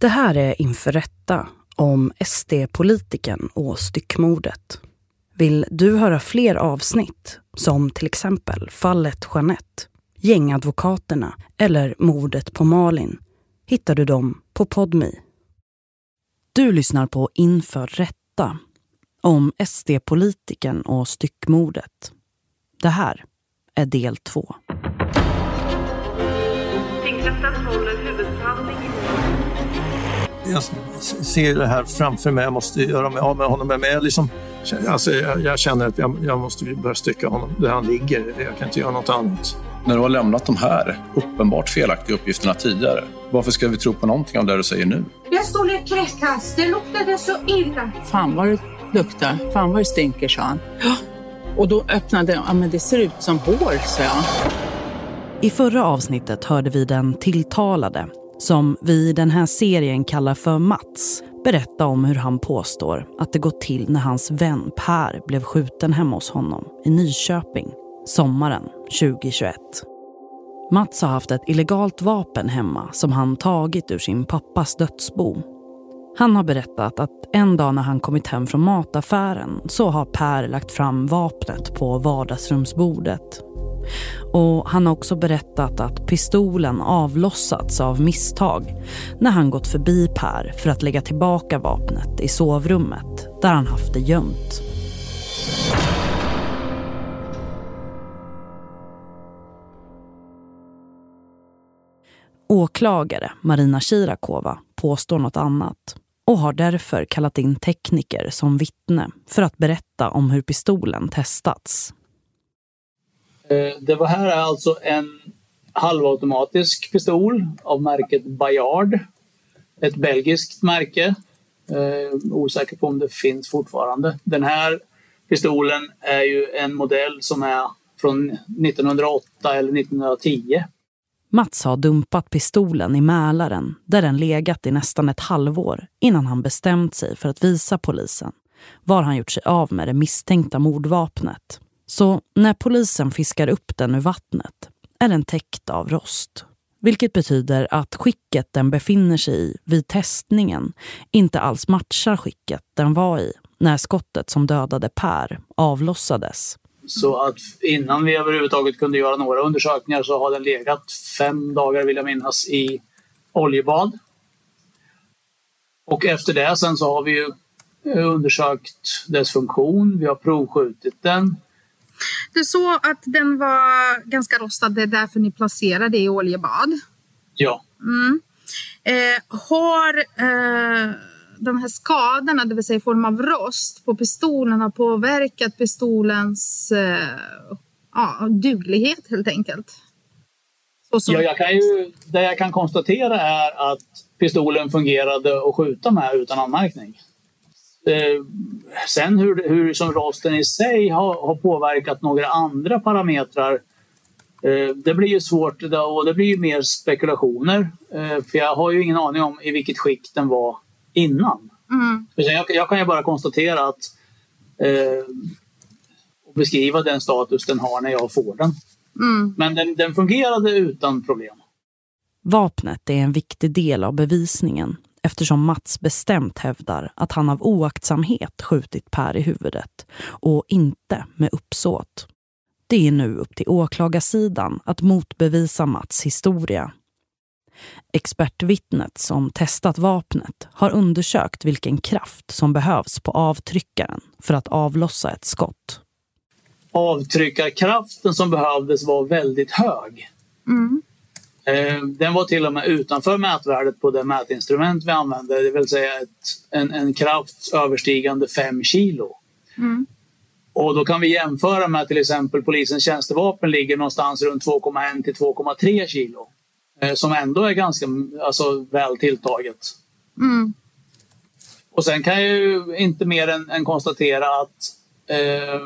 Det här är Inför rätta om SD-politiken och styckmordet. Vill du höra fler avsnitt, som till exempel fallet Jeanette, gängadvokaterna eller mordet på Malin, hittar du dem på Podmi. Du lyssnar på Inför rätta om SD-politiken och styckmordet. Det här är del två. Jag ser det här framför mig, jag måste göra mig av med honom. Men jag, liksom, alltså, jag, jag känner att jag, jag, måste börja stycka honom där han ligger. Jag kan inte göra något annat. När du har lämnat de här uppenbart felaktiga uppgifterna tidigare, varför ska vi tro på någonting av det du säger nu? Jag stod i ett trädkast, det luktade så illa. Fan vad det luktar, fan vad det stinker, sa han. Och då öppnade, ja men det ser ut som hår, sa jag. I förra avsnittet hörde vi den tilltalade som vi i den här serien kallar för Mats, berätta om hur han påstår att det gått till när hans vän Per blev skjuten hemma hos honom i Nyköping sommaren 2021. Mats har haft ett illegalt vapen hemma som han tagit ur sin pappas dödsbo. Han har berättat att en dag när han kommit hem från mataffären så har Per lagt fram vapnet på vardagsrumsbordet och han har också berättat att pistolen avlossats av misstag när han gått förbi Per för att lägga tillbaka vapnet i sovrummet där han haft det gömt. Åklagare Marina Shirakova påstår något annat och har därför kallat in tekniker som vittne för att berätta om hur pistolen testats. Eh, det var här är alltså en halvautomatisk pistol av märket Bayard. Ett belgiskt märke. Eh, osäker på om det finns fortfarande. Den här pistolen är ju en modell som är från 1908 eller 1910. Mats har dumpat pistolen i Mälaren där den legat i nästan ett halvår innan han bestämt sig för att visa polisen var han gjort sig av med det misstänkta mordvapnet. Så när polisen fiskar upp den ur vattnet är den täckt av rost. Vilket betyder att skicket den befinner sig i vid testningen inte alls matchar skicket den var i när skottet som dödade Per avlossades. Så att innan vi överhuvudtaget kunde göra några undersökningar så har den legat fem dagar vill jag minnas i oljebad. Och efter det sen så har vi ju eh, undersökt dess funktion, vi har provskjutit den, du sa att den var ganska rostad, det är därför ni placerade det i oljebad. Ja. Mm. Eh, har eh, de här skadorna, det vill säga i form av rost på pistolen, har påverkat pistolens eh, ja, duglighet helt enkelt? Ja, jag kan ju, det jag kan konstatera är att pistolen fungerade att skjuta med utan anmärkning. Eh, sen hur, hur som rosten i sig har, har påverkat några andra parametrar eh, det blir ju svårt och det blir ju mer spekulationer. Eh, för jag har ju ingen aning om i vilket skick den var innan. Mm. Jag, jag, kan ju bara konstatera att eh, och beskriva den status den har när jag får den. Mm. Men den, den fungerade utan problem. Vapnet är en viktig del av bevisningen eftersom Mats bestämt hävdar att han av oaktsamhet skjutit Per i huvudet och inte med uppsåt. Det är nu upp till åklagarsidan att motbevisa Mats historia. Expertvittnet som testat vapnet har undersökt vilken kraft som behövs på avtryckaren för att avlossa ett skott. Avtryckarkraften som behövdes var väldigt hög. Mm. Eh, den var till och med utanför mätvärdet på det mätinstrument vi använde, det vill säga ett, en, en kraft överstigande 5 kilo. Mm. Och då kan vi jämföra med till exempel polisens tjänstevapen ligger någonstans runt 2,1 till 2,3 kilo. Eh, som ändå är ganska alltså, väl tilltaget. Mm. Och sen kan jag ju inte mer än, än konstatera att eh,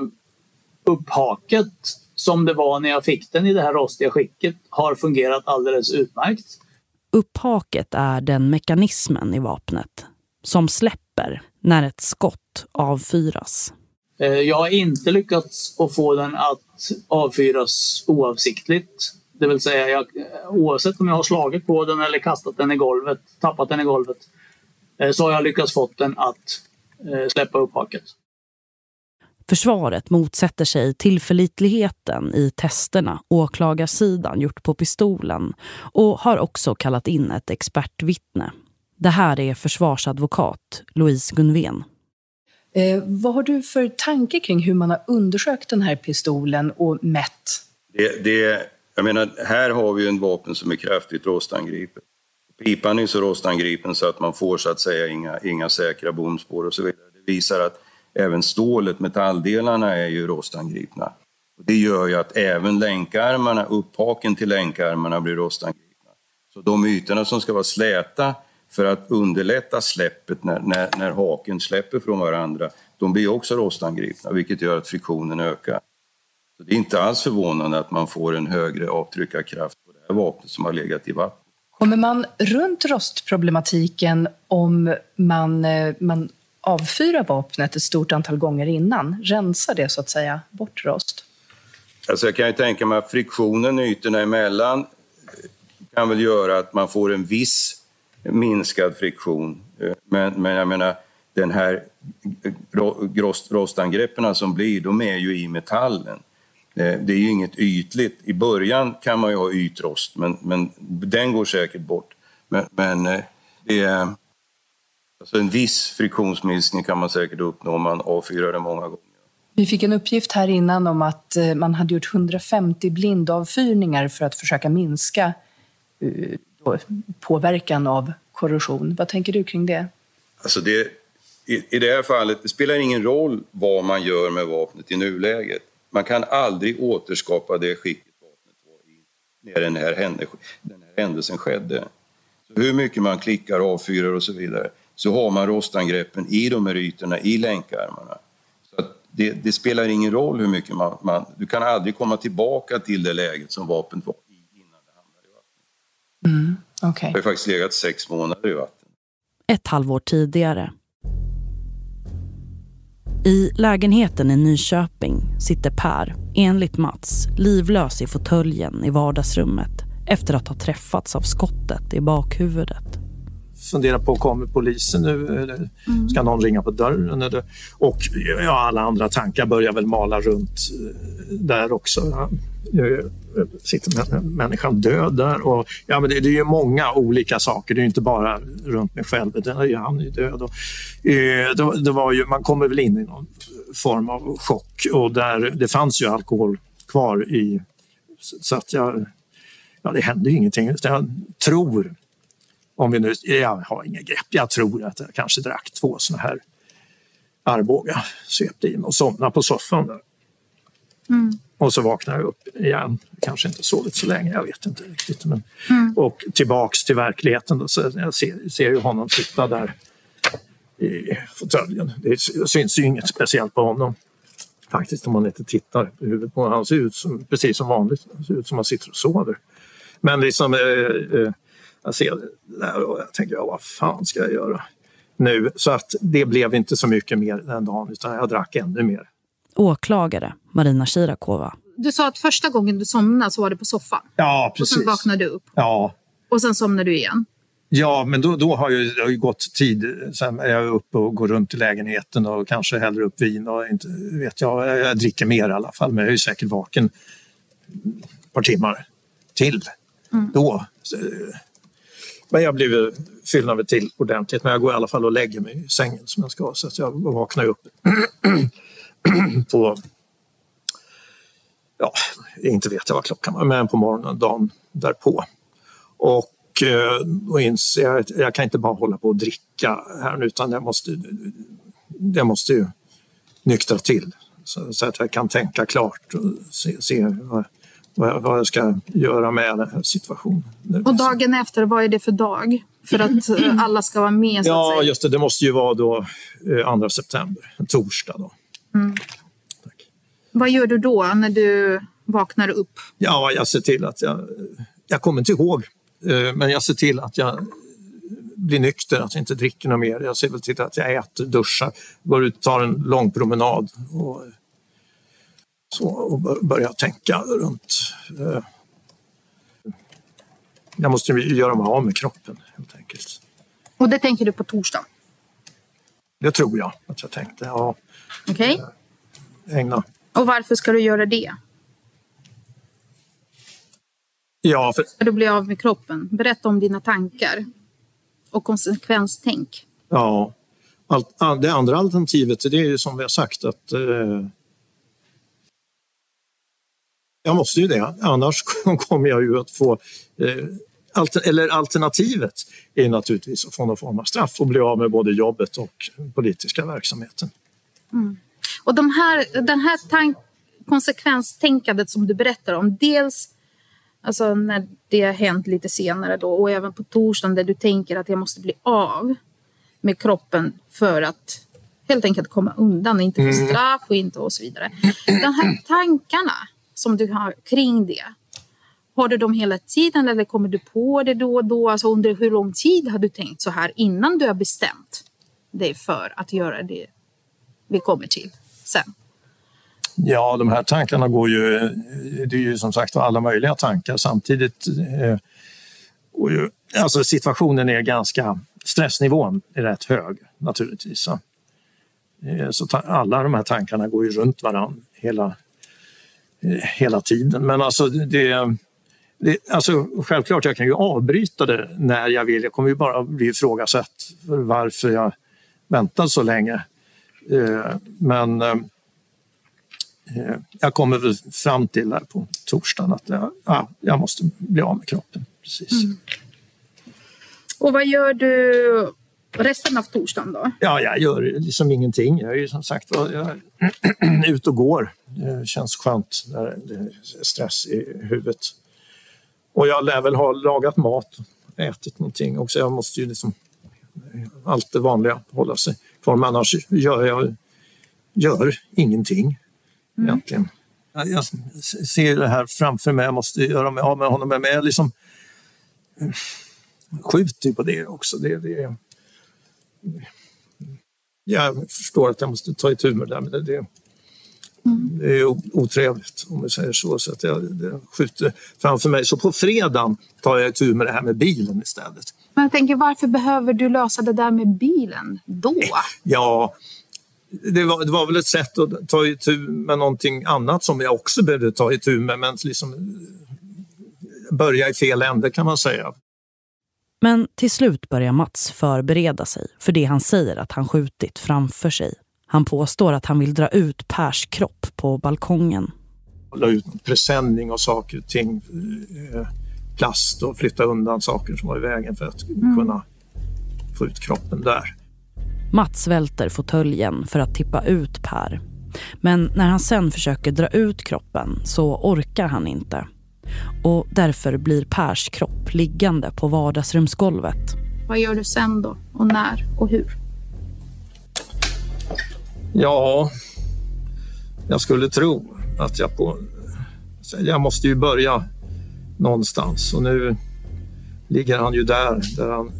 upphaket som det var när jag fick den i det här rostiga skicket har fungerat alldeles utmärkt. Upphaket är den mekanismen i vapnet som släpper när ett skott avfyras. Eh, jag har inte lyckats att få den att avfyras oavsiktligt. Det vill säga jag, oavsett om jag har slagit på den eller kastat den i golvet, tappat den i golvet, eh, så har jag lyckats fått den att eh, släppa upp haket. Försvaret motsätter sig tillförlitligheten i testerna åklagarsidan gjort på pistolen och har också kallat in ett expertvittne. Det här är försvarsadvokat Louise Gunven. Eh, vad har du för tanke kring hur man har undersökt den här pistolen och mätt? Det, det, jag menar, här har vi en vapen som är kraftigt rostangripen. Pipan är så rostangripen så att man får så att säga inga, inga säkra bomspår och så vidare. Det visar att även stålet, metalldelarna är ju rostangripna. Det gör ju att även länkarmarna, upphaken till länkarmarna blir rostangripna. Så de ytorna som ska vara släta för att underlätta släppet när, när, när haken släpper från varandra, de blir också rostangripna vilket gör att friktionen ökar. Så det är inte alls förvånande att man får en högre avtryckarkraft på det här vapnet som har legat i vatten. Kommer man runt rostproblematiken om man, eh, man avfyra vapnet ett stort antal gånger innan? Rensar det så att säga bort rost? Alltså jag kan ju tänka mig att friktionen ytorna emellan eh, kan väl göra att man får en viss minskad friktion. Eh, men, men jag menar, den här eh, rost, rostangreppen som blir, de är ju i metallen. Det är ju inget ytligt. I början kan man ju ha ytrost, men, men den går säkert bort. Men, men det är, alltså en viss friktionsminskning kan man säkert uppnå om man avfyrar det många gånger. Vi fick en uppgift här innan om att eh, man hade gjort 150 blindavfyrningar för att försöka minska påverkan av korrosion. Vad tänker du kring det? Alltså det i, I det här fallet det spelar ingen roll vad man gör med vapnet i nuläget. Man kan aldrig återskapa det skicket vapnet var i när den här händelsen skedde. Så hur mycket man klickar, avfyrar och så vidare så har man rostangreppen i de här ytorna, i länkarmarna. Så det, det, spelar ingen roll hur mycket man, man... Du kan aldrig komma tillbaka till det läget som vapnet var i innan det hamnade i vattnet. Mm, okay. Det har faktiskt legat sex månader i vatten. Ett halvår tidigare i lägenheten i Nyköping sitter Per, enligt Mats, livlös i fåtöljen i vardagsrummet efter att ha träffats av skottet i bakhuvudet. Fundera på, kommer polisen nu? Eller ska någon ringa på dörren? Eller, och ja, alla andra tankar börjar väl mala runt eh, där också. Nu sitter människan död där. Och, ja, men det, det är ju många olika saker, det är inte bara runt mig själv. Den är, han är död. Och, eh, det, det, var ju, man kommer väl in i någon form av chock och där, det fanns ju alkohol kvar i... Så att jag... Ja, det hände ju ingenting. Jag tror, om vi nu... Jag har inga grepp. Jag tror att jag kanske drack två såna här Arboga, svepte in och somnade på soffan. Där. Mm. Och så vaknar jag upp igen. Kanske inte sovit så länge, jag vet inte riktigt. Men, mm. Och tillbaks till verkligheten. Då, så jag ser, ser ju honom sitta där i fåtöljen. Det syns ju inget speciellt på honom. Faktiskt om man inte tittar på huvudet på honom. Han ser ut som, precis som vanligt. Han ser ut som han sitter och sover. Men liksom, eh, eh, jag ser det där och jag tänker, ja, vad fan ska jag göra nu? Så att det blev inte så mycket mer den dagen utan jag drack ännu mer åklagare Marina Shirakova. Du sa att första gången du somnade så var det på soffan. Ja, precis. Och sen vaknade du upp. Ja. Och sen somnade du igen. Ja, men då, då har ju, det har ju gått tid. Sen är jag uppe och går runt i lägenheten och kanske häller upp vin och inte vet jag. Jag dricker mer i alla fall, men jag är ju säkert vaken ett par timmar till mm. då. Men jag blev fyllnade till ordentligt, men jag går i alla fall och lägger mig i sängen som jag ska. Så att jag vaknar upp på, ja, inte vet jag vad klockan var, men på morgonen dagen därpå. Och eh, då inser jag att jag kan inte bara hålla på och dricka här utan jag måste, jag måste ju nyktra till. Så, så att jag kan tänka klart och se, se vad, vad jag ska göra med den här situationen. Och dagen efter, vad är det för dag? För att eh, alla ska vara med? Ja, just det. Det måste ju vara då 2 eh, september, en torsdag. Då. Mm. Vad gör du då när du vaknar upp? Ja, jag ser till att jag... Jag kommer inte ihåg, eh, men jag ser till att jag blir nykter, att jag inte dricker något mer. Jag ser väl till att jag äter, duschar, går ut, tar en lång promenad och, så, och börjar tänka runt. Eh, jag måste göra mig av med kroppen helt enkelt. Och det tänker du på torsdag? Det tror jag att jag tänkte. Ja, Okej. ägna. Och varför ska du göra det? Ja, för, Ska du bli av med kroppen? Berätta om dina tankar och konsekvenstänk. ja. Allt, all- det andra alternativet det är ju som vi har sagt att eh, jag måste ju det, annars kommer jag ju att få eh, alter, eller alternativet är naturligtvis att få någon form av straff och bli av med både jobbet och den politiska verksamheten. Och de här, den här tank, konsekvenstänkandet som du berättar om, dels alltså när det har hänt lite senare då och även på torsdagen där du tänker att jag måste bli av med kroppen för att helt enkelt komma undan inte få straff och inte och så vidare. De här tankarna som du har kring det, har du dem hela tiden eller kommer du på det då och då? Alltså under hur lång tid har du tänkt så här innan du har bestämt dig för att göra det vi kommer till sen? Ja, de här tankarna går ju... Det är ju som sagt alla möjliga tankar samtidigt. Eh, och ju, alltså situationen är ganska... Stressnivån är rätt hög naturligtvis. Så, eh, så ta, alla de här tankarna går ju runt varandra hela, hela tiden. Men alltså det... Det, alltså, självklart, jag kan ju avbryta det när jag vill. Jag kommer ju bara bli ifrågasatt för varför jag väntar så länge. Eh, men eh, eh, jag kommer väl fram till där på torsdagen att jag, ja, jag måste bli av med kroppen. Precis. Och vad gör du resten av torsdagen då? Ja, jag gör liksom ingenting. Jag är ju som sagt jag ute och går. Det känns skönt när det är stress i huvudet. Och jag lär väl ha lagat mat, ätit någonting också. Jag måste ju liksom allt det vanliga hålla sig kvar. Annars gör jag gör ingenting egentligen. Jag, ser det här framför mig. Jag måste göra mig av med honom. Men jag liksom eh, skjuter ju på det också. Det, det, jag förstår att jag måste ta itu med det där, men det, det, det är otrevligt om vi säger så. så att jag det skjuter framför mig. Så på fredagen tar jag itu med det här med bilen istället. Men jag tänker, varför behöver du lösa det där med bilen då? Ja, det var, det var väl ett sätt att ta itu med någonting annat som jag också behövde ta itu med, men liksom börja i fel ände kan man säga. Men till slut börjar Mats förbereda sig för det han säger att han skjutit framför sig. Han påstår att han vill dra ut Pers kropp på balkongen. la ut presenning och saker och ting, eh, plast och flytta undan saker som var i vägen för att kunna få ut kroppen där. Mats välter fåtöljen för att tippa ut Per. Men när han sen försöker dra ut kroppen så orkar han inte. Och därför blir Pers kropp liggande på vardagsrumsgolvet. Vad gör du sen då? Och när och hur? Ja, jag skulle tro att jag på... Jag måste ju börja någonstans och nu ligger han ju där, där han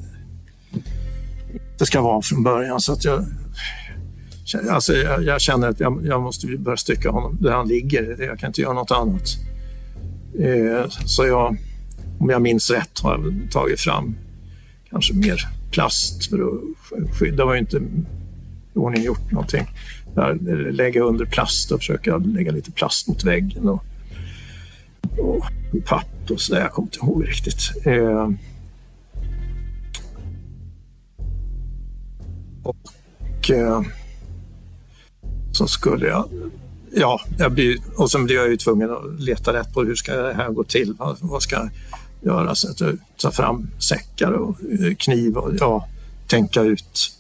inte ska vara från början. Så att jag, alltså jag, jag känner att jag, jag måste börja stycka honom där han ligger. Jag kan inte göra något annat. Eh, så jag, om jag minns rätt, har jag tagit fram kanske mer plast för att skydda. Det var ju inte ordning gjort någonting. Där, lägga under plast och försöka lägga lite plast mot väggen och, och papp och sådär. Jag kommer inte ihåg riktigt. Eh, och eh, så skulle jag... Ja, jag blir, och sen blir jag ju tvungen att leta rätt på hur ska det här gå till. Vad, vad ska jag göra? Så att jag tar fram säckar och eh, kniv och ja, tänka ut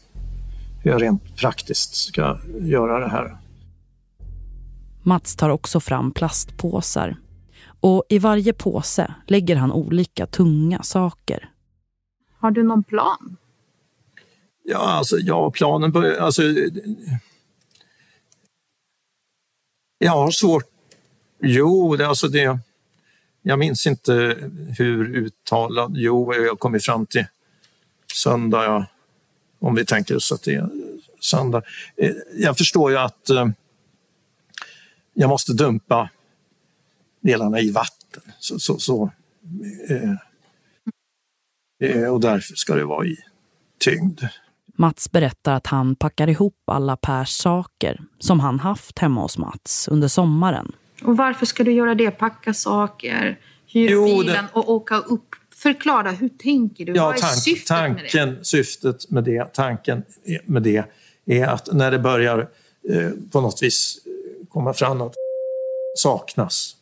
hur jag rent praktiskt ska göra det här. Mats tar också fram plastpåsar. Och i varje påse lägger han olika tunga saker. Har du någon plan? Ja, alltså, ja planen börjar... Alltså, jag har svårt... Jo, det, alltså det... Jag minns inte hur uttalad... Jo, jag har kommit fram till söndag, ja, om vi tänker oss att det är söndag. Eh, jag förstår ju att eh, jag måste dumpa delarna i vatten. Så, så, så, eh, och därför ska det vara i tyngd. Mats berättar att han packar ihop alla Pers saker som han haft hemma hos Mats under sommaren. Och varför ska du göra det? Packa saker, hyra Jo, det- bilen och åka upp. Förklara, hur tänker du? Ja, Vad är tank, syftet tanken, med det? syftet med det, tanken med det är att när det börjar eh, på något vis komma fram att saknas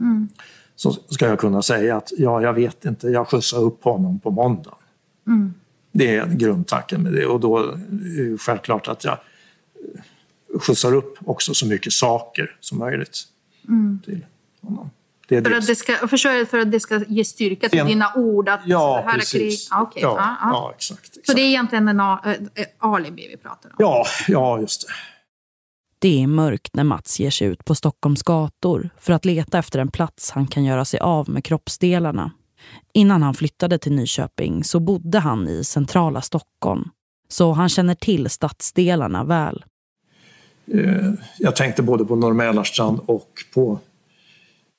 Mm. så ska jag kunna säga att ja, jag vet inte, jag skjutsar upp honom på måndag. Mm. Det är grundtanken med det och då är det självklart att jag eh, skjutsar upp också så mycket saker som möjligt Mm. till honom. Det är För det. att, det ska, för att det ska ge styrka till En- dina ord att Ja, det här är krig. precis. Ja, okej. Ja, ja, ja, exakt, Så det är egentligen en a- äh, alibi vi pratar om? Ja, ja, just det. Det är mörkt när Mats ger sig ut på Stockholms gator för att leta efter en plats han kan göra sig av med kroppsdelarna. Innan han flyttade till Nyköping så bodde han i centrala Stockholm. Så han känner till stadsdelarna väl. Eh, jag tänkte både på Norr Mälarstrand och på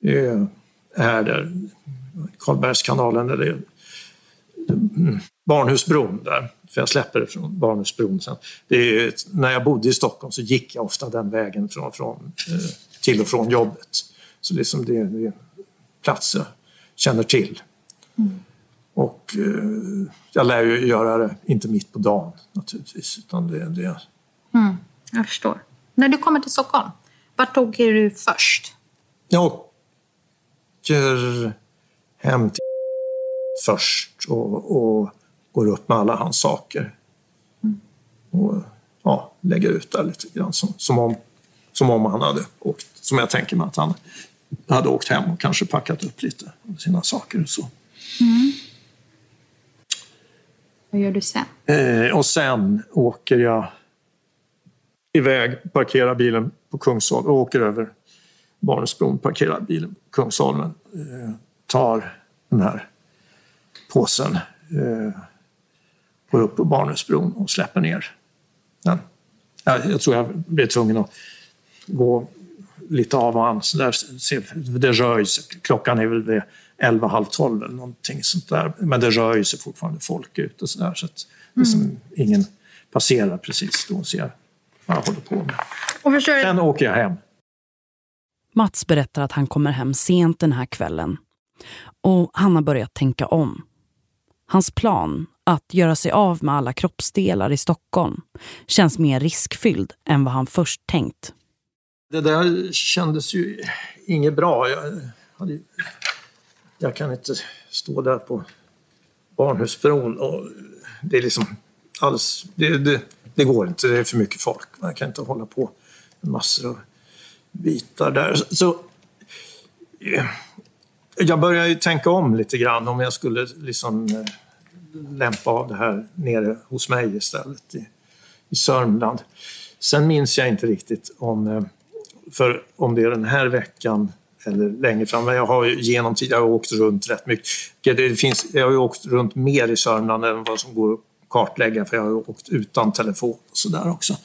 eh, här där Karlbergskanalen eller mm, Barnhusbron där. För jag släpper det från Barnhusbron sen. Det är, när jag bodde i Stockholm så gick jag ofta den vägen från, från, eh, till och från jobbet. Så liksom det, det är platser jag känner till. Och eh, jag lär ju göra det, inte mitt på dagen naturligtvis, utan det, det Mm, jag förstår. När du kommer till Stockholm, vart åker du först? Jag åker hem till först och, och går upp med alla hans saker. Och ja, lägger ut där lite grann som, som, om, som om han hade åkt, som jag tänker mig att han hade åkt hem och kanske packat upp lite av sina saker och så. Mm. Vad gör du sen? Eh, och sen åker jag iväg, parkerar bilen på Kungsholmen och åker över Barnhusbron, parkerar bilen på Kungsholmen, eh, tar den här påsen, eh, går upp på Barnhusbron och släpper ner den. Jag, jag tror jag blir tvungen att gå lite av och an. Så där, det rör ju sig. Klockan är väl vid 11, halv 12 eller någonting sånt där. Men det rör ju sig fortfarande folk ute så där. Så att liksom ingen passerar precis då och ser vad jag håller på med. Och förstår Sen åker jag hem. Mats berättar att han kommer hem sent den här kvällen. Och han har börjat tänka om. Hans plan att göra sig av med alla kroppsdelar i Stockholm känns mer riskfylld än vad han först tänkt. Det där kändes ju inget bra. Jag, hade, jag kan inte stå där på Barnhusbron och det är liksom alls, det, det, det går inte. Det är för mycket folk. Man kan inte hålla på med massor av bitar där. Så, eh, jag börjar ju tänka om lite grann om jag skulle liksom eh, lämpa av det här nere hos mig istället i, i Sörmland. Sen minns jag inte riktigt om, eh, för om det är den här veckan eller längre fram. Men jag har ju genom tiden jag har åkt runt rätt mycket. Det finns, jag har ju åkt runt mer i Sörmland än vad som går att kartlägga för jag har ju åkt utan telefon och sådär också.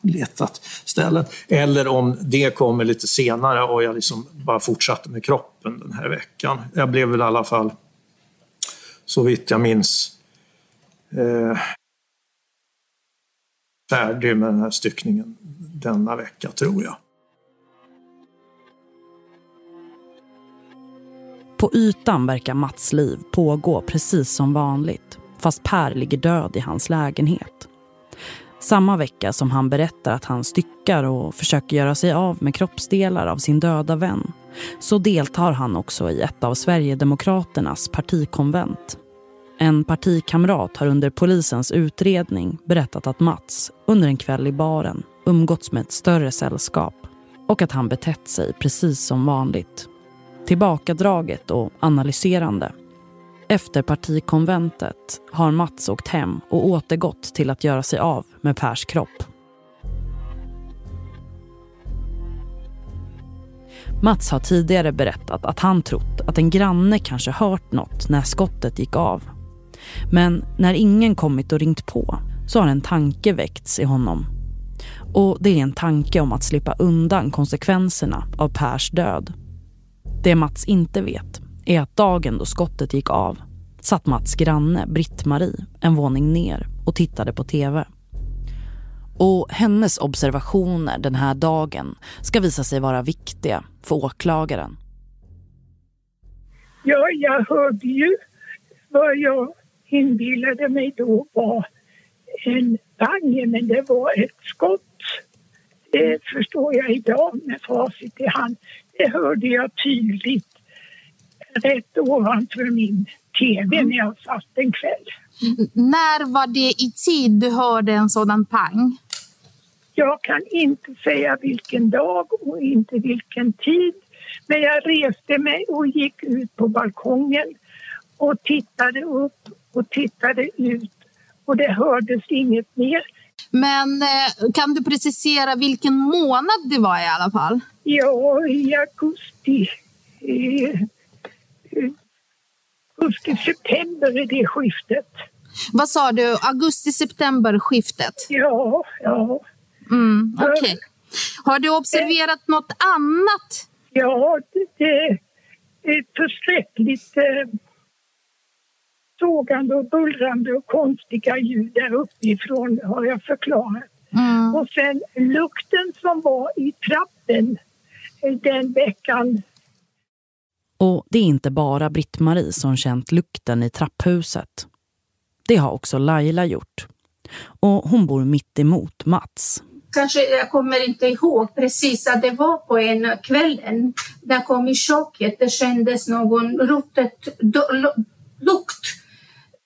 Letat ställen. Eller om det kommer lite senare och jag liksom bara fortsatte med kroppen den här veckan. Jag blev väl i alla fall, så vitt jag minns, eh, färdig med den här styckningen denna vecka tror jag. På ytan verkar Mats liv pågå precis som vanligt, fast Per ligger död i hans lägenhet. Samma vecka som han berättar att han styckar och försöker göra sig av med kroppsdelar av sin döda vän så deltar han också i ett av Sverigedemokraternas partikonvent. En partikamrat har under polisens utredning berättat att Mats under en kväll i baren umgåtts med ett större sällskap och att han betett sig precis som vanligt. Tillbakadraget och analyserande. Efter partikonventet har Mats åkt hem och återgått till att göra sig av med Pers kropp. Mats har tidigare berättat att han trott att en granne kanske hört något när skottet gick av. Men när ingen kommit och ringt på så har en tanke väckts i honom. Och det är en tanke om att slippa undan konsekvenserna av Pers död. Det Mats inte vet är att dagen då skottet gick av satt Mats granne Britt-Marie en våning ner och tittade på tv. Och hennes observationer den här dagen ska visa sig vara viktiga för åklagaren. Ja, jag hörde ju vad jag inbillade mig då var en bang, men det var ett skott. Det förstår jag idag med facit i hand. Det hörde jag tydligt rätt ovanför min tv när jag satt en kväll. När var det i tid du hörde en sådan pang? Jag kan inte säga vilken dag och inte vilken tid. Men jag reste mig och gick ut på balkongen och tittade upp och tittade ut och det hördes inget mer. Men eh, kan du precisera vilken månad det var i alla fall? Ja, i augusti. Eh, augusti-september är det skiftet. Vad sa du? Augusti-september-skiftet? Ja, ja. Mm, okay. Har du observerat det, något annat? Ja, det, är förskräckligt eh, sågande och bullrande och konstiga ljud där uppifrån har jag förklarat. Mm. Och sen lukten som var i trappen eh, den veckan. Och det är inte bara Britt-Marie som känt lukten i trapphuset. Det har också Laila gjort. Och hon bor mitt emot Mats. Kanske jag kommer inte ihåg precis att det var på en kvällen. Jag kom i chocket, det kändes någon ruttet lukt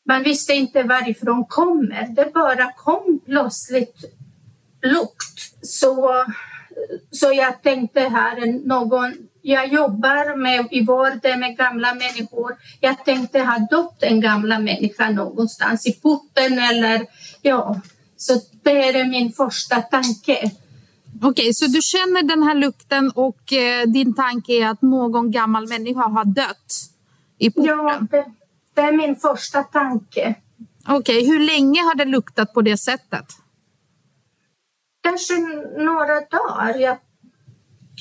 man visste inte varifrån kommer. Det bara kom plötsligt lukt. Så, så jag tänkte här, någon, jag jobbar med, i vården med gamla människor. Jag tänkte ha dött en gamla människa någonstans i porten eller ja. Så det är min första tanke. Okej, så du känner den här lukten och eh, din tanke är att någon gammal människa har dött i porten? Ja, det, det är min första tanke. Okej, okay. hur länge har det luktat på det sättet? Kanske några dagar. Jag,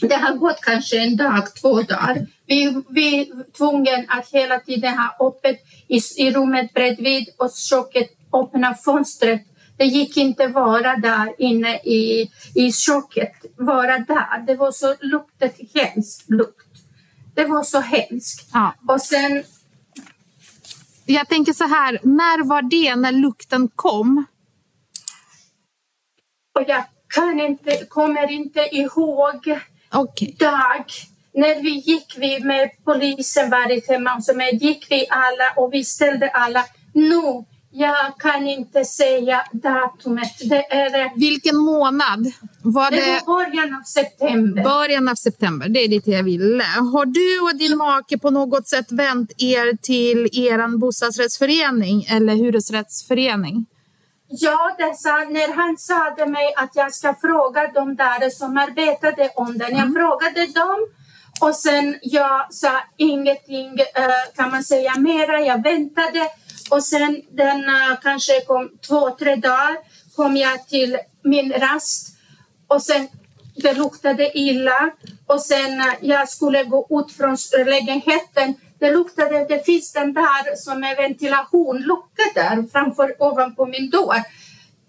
det har gått kanske en dag, två dagar. Vi, vi är tvungna att hela tiden ha öppet i, i rummet bredvid och köket, öppna fönstret. Det gick inte vara där inne i, i köket, vara där. Det var så luktet hemskt lukt. Det var så hemskt. Ja. Och sen jag tänker så här, när var det när lukten kom? Och jag kan inte, kommer inte ihåg okay. dag. När vi gick vi med polisen varje hemma så med gick vi alla och vi ställde alla nu jag kan inte säga datumet. Det är... Vilken månad? Var det... det var början av september. Början av september, det är det jag ville. Har du och din make på något sätt vänt er till er bostadsrättsförening eller hyresrättsförening? Ja, det sa, när han sa till mig att jag ska fråga de där som arbetade om den. Jag mm. frågade dem och sen jag sa ingenting, eh, kan man säga, mera. Jag väntade och sen den uh, kanske kom två, tre dagar kom jag till min rast och sen det luktade illa och sen uh, jag skulle gå ut från lägenheten. Det luktade, det finns den där som är ventilationlucka där framför ovanpå min dörr.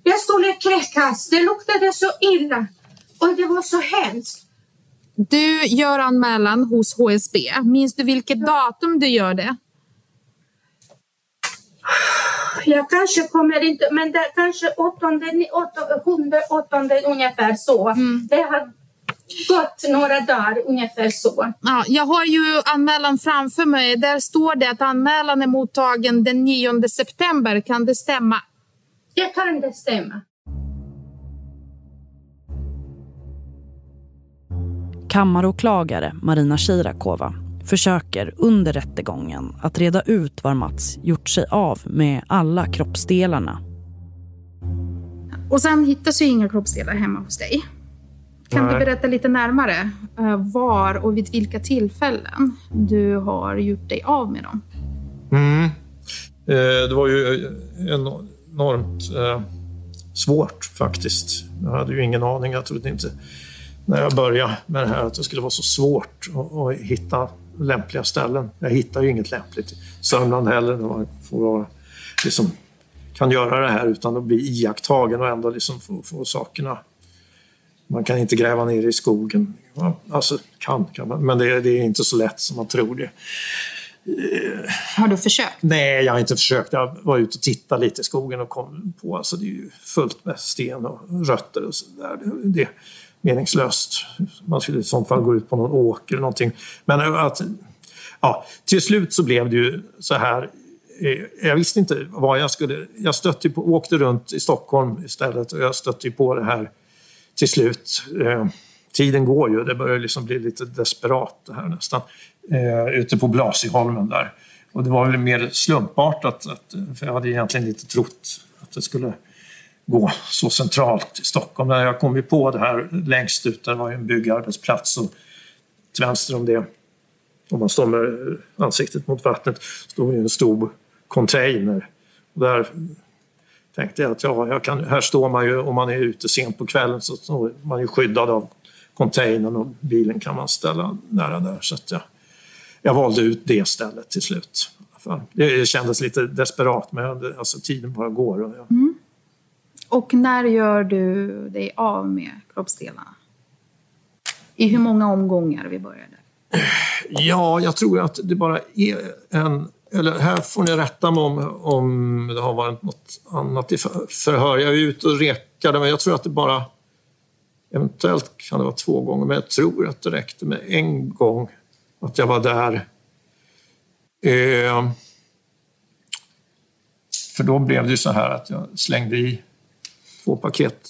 Jag skulle kräkas, det luktade så illa och det var så hemskt. Du gör anmälan hos HSB. Minns du vilket datum du gör det? Jag kanske kommer inte, men det kanske åttonde, åttonde, sjunde, åttonde ungefär så. Mm. Det har gått några dagar ungefär så. Ja, jag har ju anmälan framför mig. Där står det att anmälan är mottagen den 9 september. Kan det stämma? Det kan det stämma. Kammaråklagare Marina Shirakova försöker under rättegången att reda ut var Mats gjort sig av med alla kroppsdelarna. Och sen hittas ju inga kroppsdelar hemma hos dig. Kan Nej. du berätta lite närmare uh, var och vid vilka tillfällen du har gjort dig av med dem? Mm. Eh, det var ju enormt eh, svårt faktiskt. Jag hade ju ingen aning. Jag trodde inte när jag började med det här att det skulle vara så svårt att hitta lämpliga ställen. Jag hittar ju inget lämpligt i Sörmland heller där man får vara, liksom, kan göra det här utan att bli iakttagen och ändå liksom få, få sakerna man kan inte gräva ner i skogen. Alltså, kan, kan man, men det, det, är inte så lätt som man tror det. Har du försökt? Nej, jag har inte försökt. Jag var ute och tittade lite i skogen och kom på alltså det är fullt med sten och rötter och sådär. Det, meningslöst. Man skulle i så fall gå ut på någon åker eller någonting. Men eh, att, ja, till slut så blev det ju så här eh, jag visste inte vad jag skulle... Jag stötte på, åkte runt i Stockholm istället och jag stötte på det här till slut. Eh, tiden går ju, det börjar liksom bli lite desperat det här nästan. Eh, ute på Blasieholmen där. Och det var väl mer slumpartat, att, för jag hade egentligen inte trott att det skulle gå så centralt i Stockholm. När jag kom ju på det här längst ut, där var ju en byggarbetsplats och till vänster om det, om man står med ansiktet mot vattnet, stod ju en stor container. Och där tänkte jag att ja, jag kan, här står man ju, om man är ute sent på kvällen så står man ju skyddad av containern och bilen kan man ställa nära där. Så att jag, jag valde ut det stället till slut. Det kändes lite desperat men alltså, tiden bara går. Och, jag... mm och när gör du dig av med kroppsdelarna? I hur många omgångar vi började? Ja, jag tror att det bara är en eller här får ni rätta mig om, om det har varit något annat i förhör. Jag är ute och rekade, men jag tror att det bara... Eventuellt kan det vara två gånger, men jag tror att det räckte med en gång att jag var där. Eh, för då blev det ju så här att jag slängde i två paket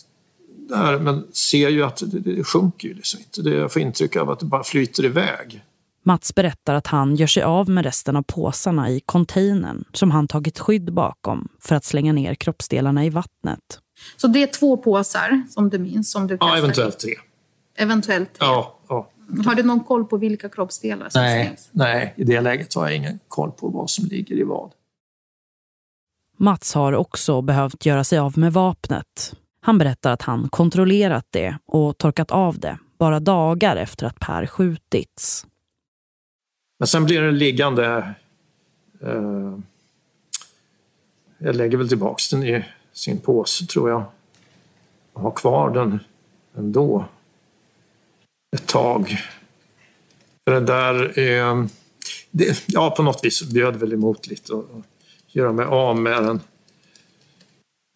där, men ser ju att det, det sjunker ju liksom inte. Det, jag får intryck av att det bara flyter iväg. Mats berättar att han gör sig av med resten av påsarna i containern som han tagit skydd bakom för att slänga ner kroppsdelarna i vattnet. Så det är två påsar som du minns? Som du ja, eventuellt tre. Eventuellt tre? Ja, ja. Har du någon koll på vilka kroppsdelar som nej, finns? Nej, i det läget har jag ingen koll på vad som ligger i vad. Mats har också behövt göra sig av med vapnet. Han berättar att han kontrollerat det och torkat av det bara dagar efter att Per skjutits. Men sen blir den liggande. Eh, jag lägger väl tillbaks den i sin påse tror jag. Och har kvar den ändå ett tag. För det där eh, det, ja, på något vis bjöd väl emot lite att göra mig av med den.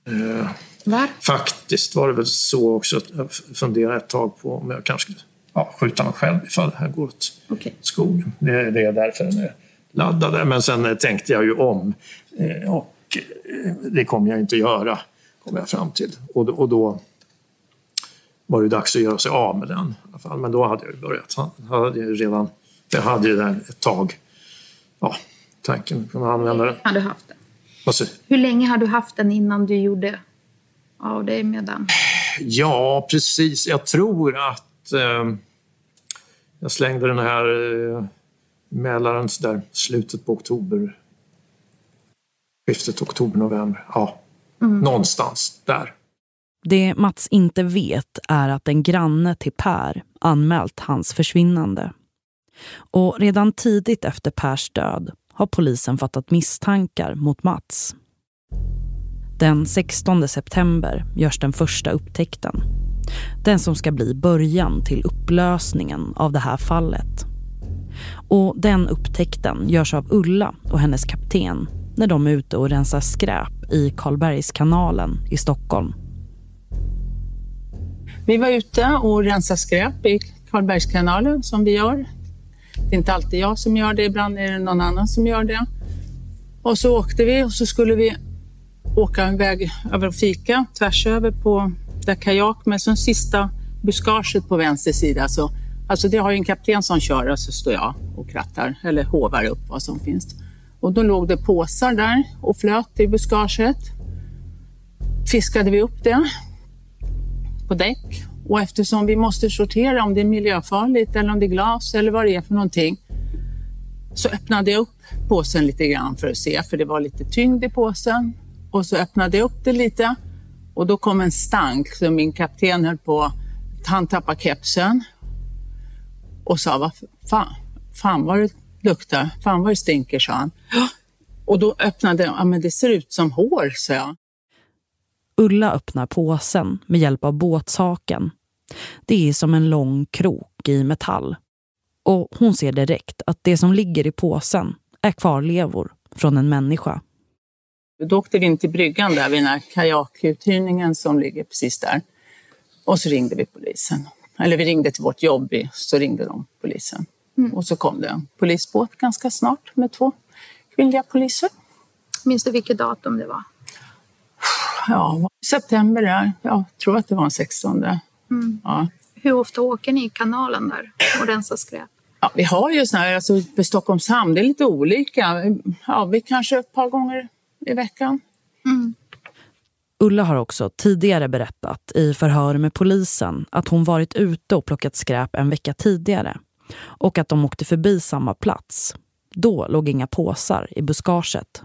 Eh, faktiskt var det väl så också att jag funderade ett tag på om jag kanske skulle ja, skjuta mig själv ifall det här går åt okay. skogen. Det, det är därför den är laddad. Men sen tänkte jag ju om eh, och eh, det kommer jag inte göra, kom jag fram till. Och, och då var det dags att göra sig av med den. I alla fall. Men då hade jag börjat. Jag hade redan, jag hade ju den ett tag. Ja, tanken att använda den. Hade du haft den? Hur länge har du haft den innan du gjorde av dig med den? Ja, precis. Jag tror att eh, jag slängde den här eh, Mälaren där slutet på oktober. Skiftet oktober-november. Ja, mm. någonstans där. Det Mats inte vet är att en granne till Per anmält hans försvinnande. Och redan tidigt efter Pers död har polisen fattat misstankar mot Mats. Den 16 september görs den första upptäckten. Den som ska bli början till upplösningen av det här fallet. Och den upptäckten görs av Ulla och hennes kapten när de är ute och rensar skräp i Karlbergskanalen i Stockholm. Vi var ute och rensade skräp i Karlbergskanalen som vi gör. Det är inte alltid jag som gör det, ibland är det någon annan som gör det. Och så åkte vi och så skulle vi åka en väg över och fika tvärs över på där kajak men sen sista buskaget på vänster sida. Så, alltså det har ju en kapten som kör och så står jag och krattar eller hovar upp vad som finns. Och då låg det påsar där och flöt i buskaget. Fiskade vi upp det på däck och eftersom vi måste sortera om det är miljöfarligt eller om det är glas eller vad det är för någonting så öppnade jag upp påsen lite grann för att se, för det var lite tyngd i påsen. Och så öppnade jag upp det lite och då kom en stank så min kapten höll på, han tappade kepsen och sa, vad fan, fan vad det luktar, Fan vad det stinker, sa han. Och då öppnade jag, ja men det ser ut som hår, sa jag. Ulla öppnar påsen med hjälp av båtshaken. Det är som en lång krok i metall. Och hon ser direkt att det som ligger i påsen är kvarlevor från en människa. Då åkte vi in till bryggan där vid den här kajakuthyrningen som ligger precis där. Och så ringde vi polisen. Eller vi ringde till vårt jobb, så ringde de polisen. Mm. Och så kom det en polisbåt ganska snart med två kvinnliga poliser. Minns du vilket datum det var? Ja, september där. Jag tror att det var den 16. Mm. Ja. Hur ofta åker ni i kanalen där och rensar skräp? Ja, vi har ju såna här, alltså för Stockholms hamn, det är lite olika. Ja, vi kanske ett par gånger i veckan. Mm. Ulla har också tidigare berättat i förhör med polisen att hon varit ute och plockat skräp en vecka tidigare och att de åkte förbi samma plats. Då låg inga påsar i buskaget.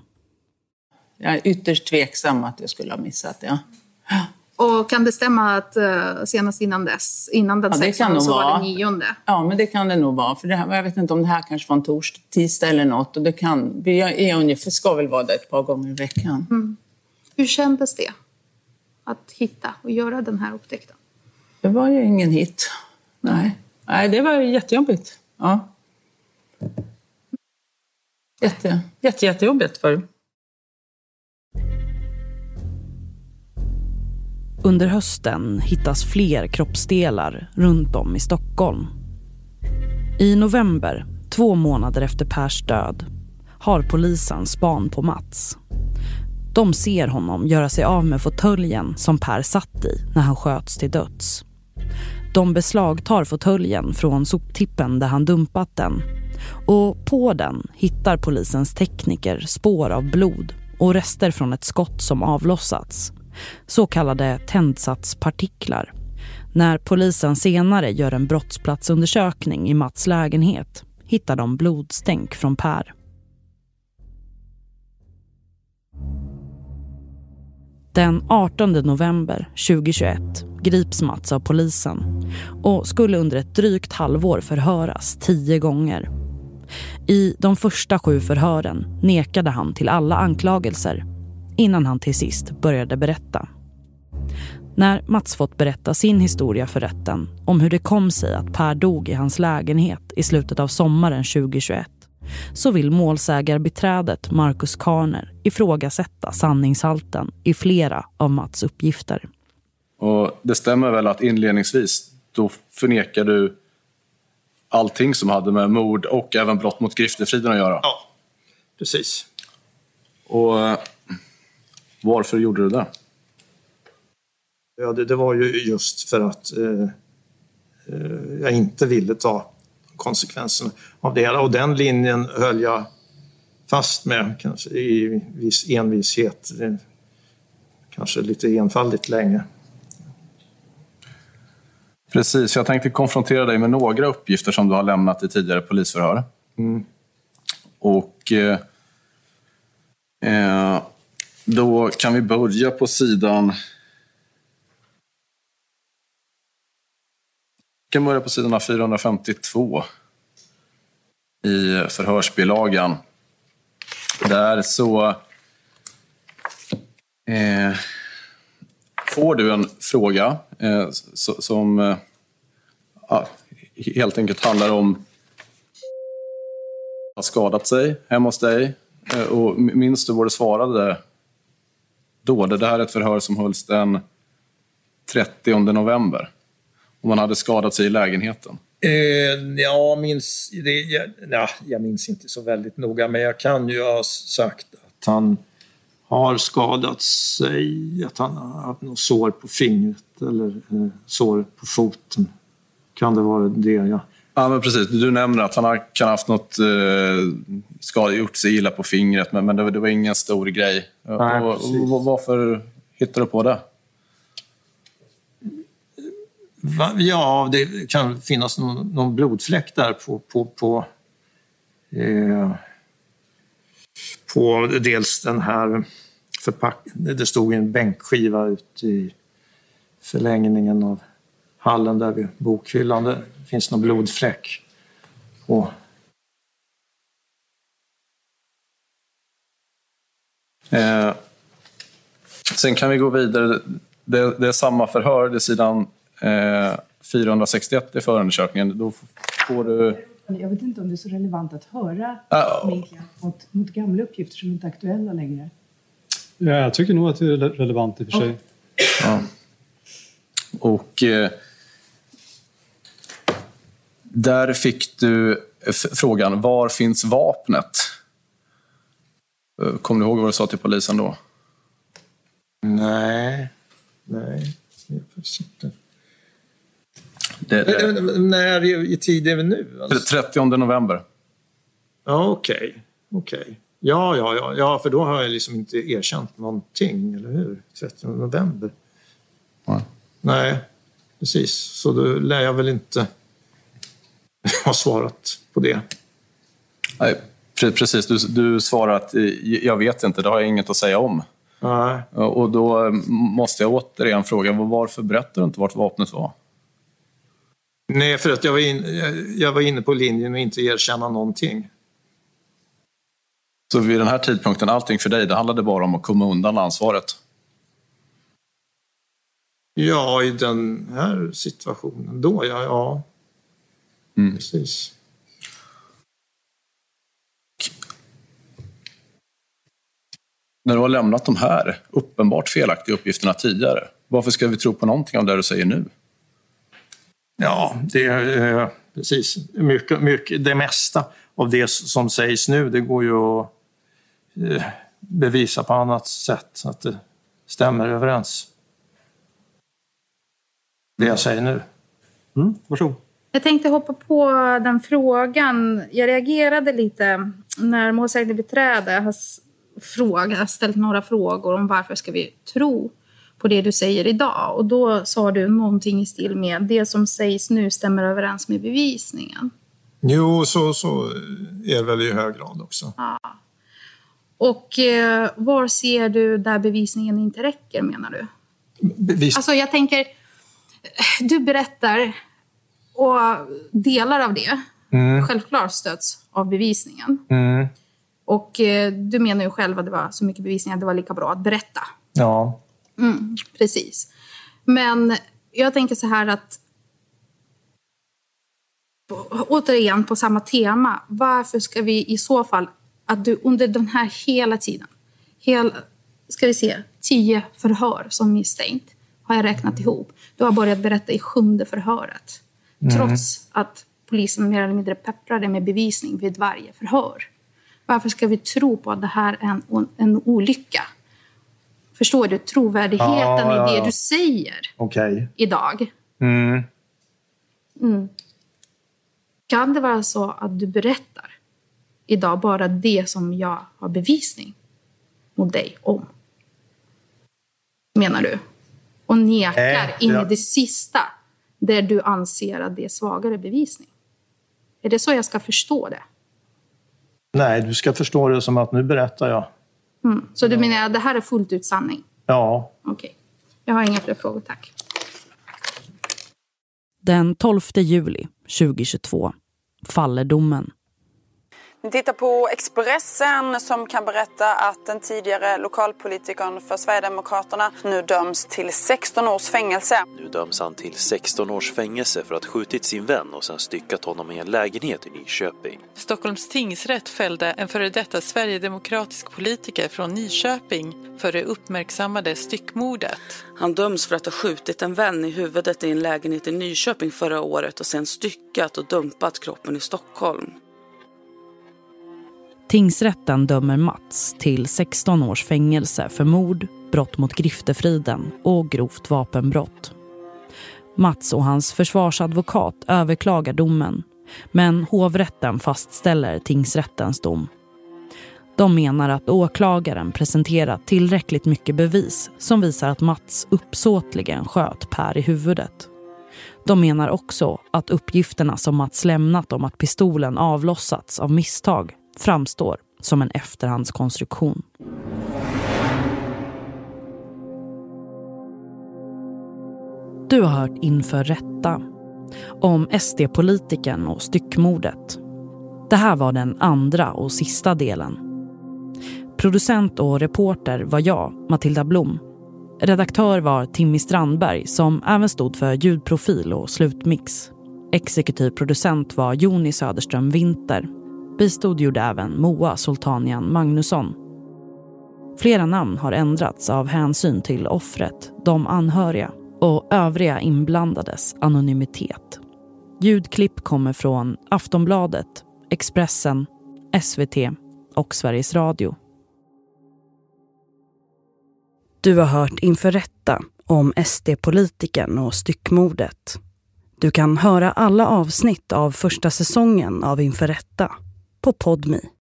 Jag är ytterst tveksam att jag skulle ha missat det. Och kan det stämma att uh, senast innan dess, innan den Ja, det 16 kan så nog var vara. det nionde? Ja, men det kan det nog vara. För det här, jag vet inte om det här kanske var en torsdag, tisdag eller något. Och det kan, vi är ungefär, ska väl vara där ett par gånger i veckan. Mm. Hur kändes det att hitta och göra den här upptäckten? Det var ju ingen hit. Nej, Nej det var jättejobbigt. Ja. Jätte, jätte, jättejobbigt var det. Under hösten hittas fler kroppsdelar runt om i Stockholm. I november, två månader efter Pers död, har polisen span på Mats. De ser honom göra sig av med fåtöljen som Per satt i när han sköts till döds. De beslagtar fåtöljen från soptippen där han dumpat den och på den hittar polisens tekniker spår av blod och rester från ett skott som avlossats. Så kallade tändsatspartiklar. När polisen senare gör en brottsplatsundersökning i Mats lägenhet hittar de blodstänk från Per. Den 18 november 2021 grips Mats av polisen och skulle under ett drygt halvår förhöras tio gånger. I de första sju förhören nekade han till alla anklagelser innan han till sist började berätta. När Mats fått berätta sin historia för rätten om hur det kom sig att Per dog i hans lägenhet i slutet av sommaren 2021 så vill målsägarbiträdet Marcus Karner ifrågasätta sanningshalten i flera av Mats uppgifter. Och det stämmer väl att inledningsvis då förnekar du allting som hade med mord och även brott mot griftefriden att göra. Ja, precis. Och varför gjorde du det? Ja, det, det var ju just för att eh, eh, jag inte ville ta konsekvenserna av det hela. Och den linjen höll jag fast med kanske i viss envishet. Eh, Kanske lite enfaldigt länge. Precis, jag tänkte konfrontera dig med några uppgifter som du har lämnat i tidigare polisförhör. Mm. Och eh, eh, då kan vi börja på sidan... Vi kan börja på sidan 452 i förhörsbilagan. Där så eh, får du en fråga eh, som eh, helt enkelt handlar om har skadat sig hemma hos dig. Eh, Och minns du vad du svarade då? Det här är ett förhör som hölls den 30 november. Och man hade skadat sig i lägenheten. Eh, jag, minns, det, jag, ja, jag minns inte så väldigt noga, men jag kan ju ha sagt att han har skadat sig, att han har haft något sår på fingret eller eh, sår på foten. Kan det vara det? Ja. Ja, men precis. Du nämner att han har, kan ha haft något eh, skada, gjort sig illa på fingret, men, men det, var- det var ingen stor grej. Nej, och, precis. och, varför hittade du på det? Va? Ja, det kan finnas någon, någon blodfläck där på, på, på, eh, på dels den här förpackningen. Det stod en bänkskiva ute i förlängningen av hallen där vid bokhyllan finns någon blodfläck på. Eh, sen kan vi gå vidare. Det, det är samma förhör, det är sidan eh, 461 i förundersökningen. Då får du... Jag vet inte om det är så relevant att höra uh, min klient mot, mot gamla uppgifter som inte är aktuella längre. Ja, jag tycker nog att det är relevant i och för sig. Ja. Och eh, där fick du frågan, var finns vapnet? Eh, Kommer du ihåg vad du sa till polisen då? Nej. Nej. Det, det, När i tid är vi nu? Alltså? 30 november. Ja, okej. Okej. Ja, ja, ja, ja, för då har jag liksom inte erkänt någonting, eller hur? 30 november. Ja. Nej, precis. Så då lär jag väl inte ha svarat på det. Nej, pre- precis. Du, du svarar att eh, jag vet inte, det har jag inget att säga om. Nej. Och då eh, måste jag återigen fråga, varför berättar du inte vart vapnet var? Nej, för att jag var, in, jag- var inne på linjen och inte erkänna någonting. Så vid den här tidpunkten, allting för dig, det handlade bara om att komma undan ansvaret. Ja, i den här situationen då, ja. ja. Mm. Precis. När du har lämnat de här uppenbart felaktiga uppgifterna tidigare, varför ska vi tro på någonting av det du säger nu? Ja, det är eh, precis. Mycket, mycket, det mesta av det som sägs nu, det går ju att eh, bevisa på annat sätt så att det stämmer överens. Det jag säger nu. Mm, varsågod. Jag tänkte hoppa på den frågan. Jag reagerade lite när målsägandebiträde har fråga, ställt några frågor om varför ska vi tro på det du säger idag. Och då sa du någonting i stil med det som sägs nu stämmer överens med bevisningen. Jo, så, så är det väl i hög grad också. Och eh, var ser du där bevisningen inte räcker menar du? Bevis... Alltså jag tänker, du berättar och delar av det Mm. självklart stöds av bevisningen. Mm. Och eh, du menar ju själv att det var så mycket bevisning att det var lika bra att berätta. Ja. Mm, precis. Men jag tänker så här att återigen på samma tema. Varför ska vi i så fall att du under den här hela tiden, hela, ska vi se, tio förhör som misstänkt har jag räknat ihop. Du har börjat berätta i sjunde förhöret. Trots att polisen mer eller mindre pepprade med bevisning vid varje förhör. Varför ska vi tro på att det här är en, en olycka? Förstår du? Trovärdigheten Ja, ja, i det ja. du säger Okej. idag. Mm. Mm. Kan det vara så att du berättar idag bara det som jag har bevisning mot dig om? Menar du? Och nekar in i det sista där du anser att det är svagare bevisning? Är det så jag ska förstå det? Nej, du ska förstå det som att nu berättar jag. Mm. Så du menar att det här är fullt ut sanning? Ja. Okej. Jag har inga fler frågor, tack. Den 12 juli 2022 faller domen. Vi tittar på Expressen som kan berätta att den tidigare lokalpolitikern för Sverigedemokraterna nu döms till 16 års fängelse. Nu döms han till 16 års fängelse för att skjutit sin vän och sen styckat honom i en lägenhet i Nyköping. Stockholms tingsrätt fällde en före detta sverigedemokratisk politiker från Nyköping för det uppmärksammade styckmordet. Han döms för att ha skjutit en vän i huvudet i en lägenhet i Nyköping förra året och sen styckat och dumpat kroppen i Stockholm. Tingsrätten dömer Mats till 16 års fängelse för mord, brott mot griftefriden och grovt vapenbrott. Mats och hans försvarsadvokat överklagar domen men hovrätten fastställer tingsrättens dom. De menar att åklagaren presenterat tillräckligt mycket bevis som visar att Mats uppsåtligen sköt Per i huvudet. De menar också att uppgifterna som Mats lämnat om att pistolen avlossats av misstag framstår som en efterhandskonstruktion. Du har hört Inför rätta om SD-politikern och styckmordet. Det här var den andra och sista delen. Producent och reporter var jag, Matilda Blom. Redaktör var Timmy Strandberg som även stod för ljudprofil och slutmix. Exekutiv producent var Joni Söderström Winter. Bistod gjorde även Moa Sultanian Magnusson. Flera namn har ändrats av hänsyn till offret, de anhöriga och övriga inblandades anonymitet. Ljudklipp kommer från Aftonbladet, Expressen, SVT och Sveriges Radio. Du har hört Inför rätta om SD-politikern och styckmordet. Du kan höra alla avsnitt av första säsongen av Inför rätta på Podmi.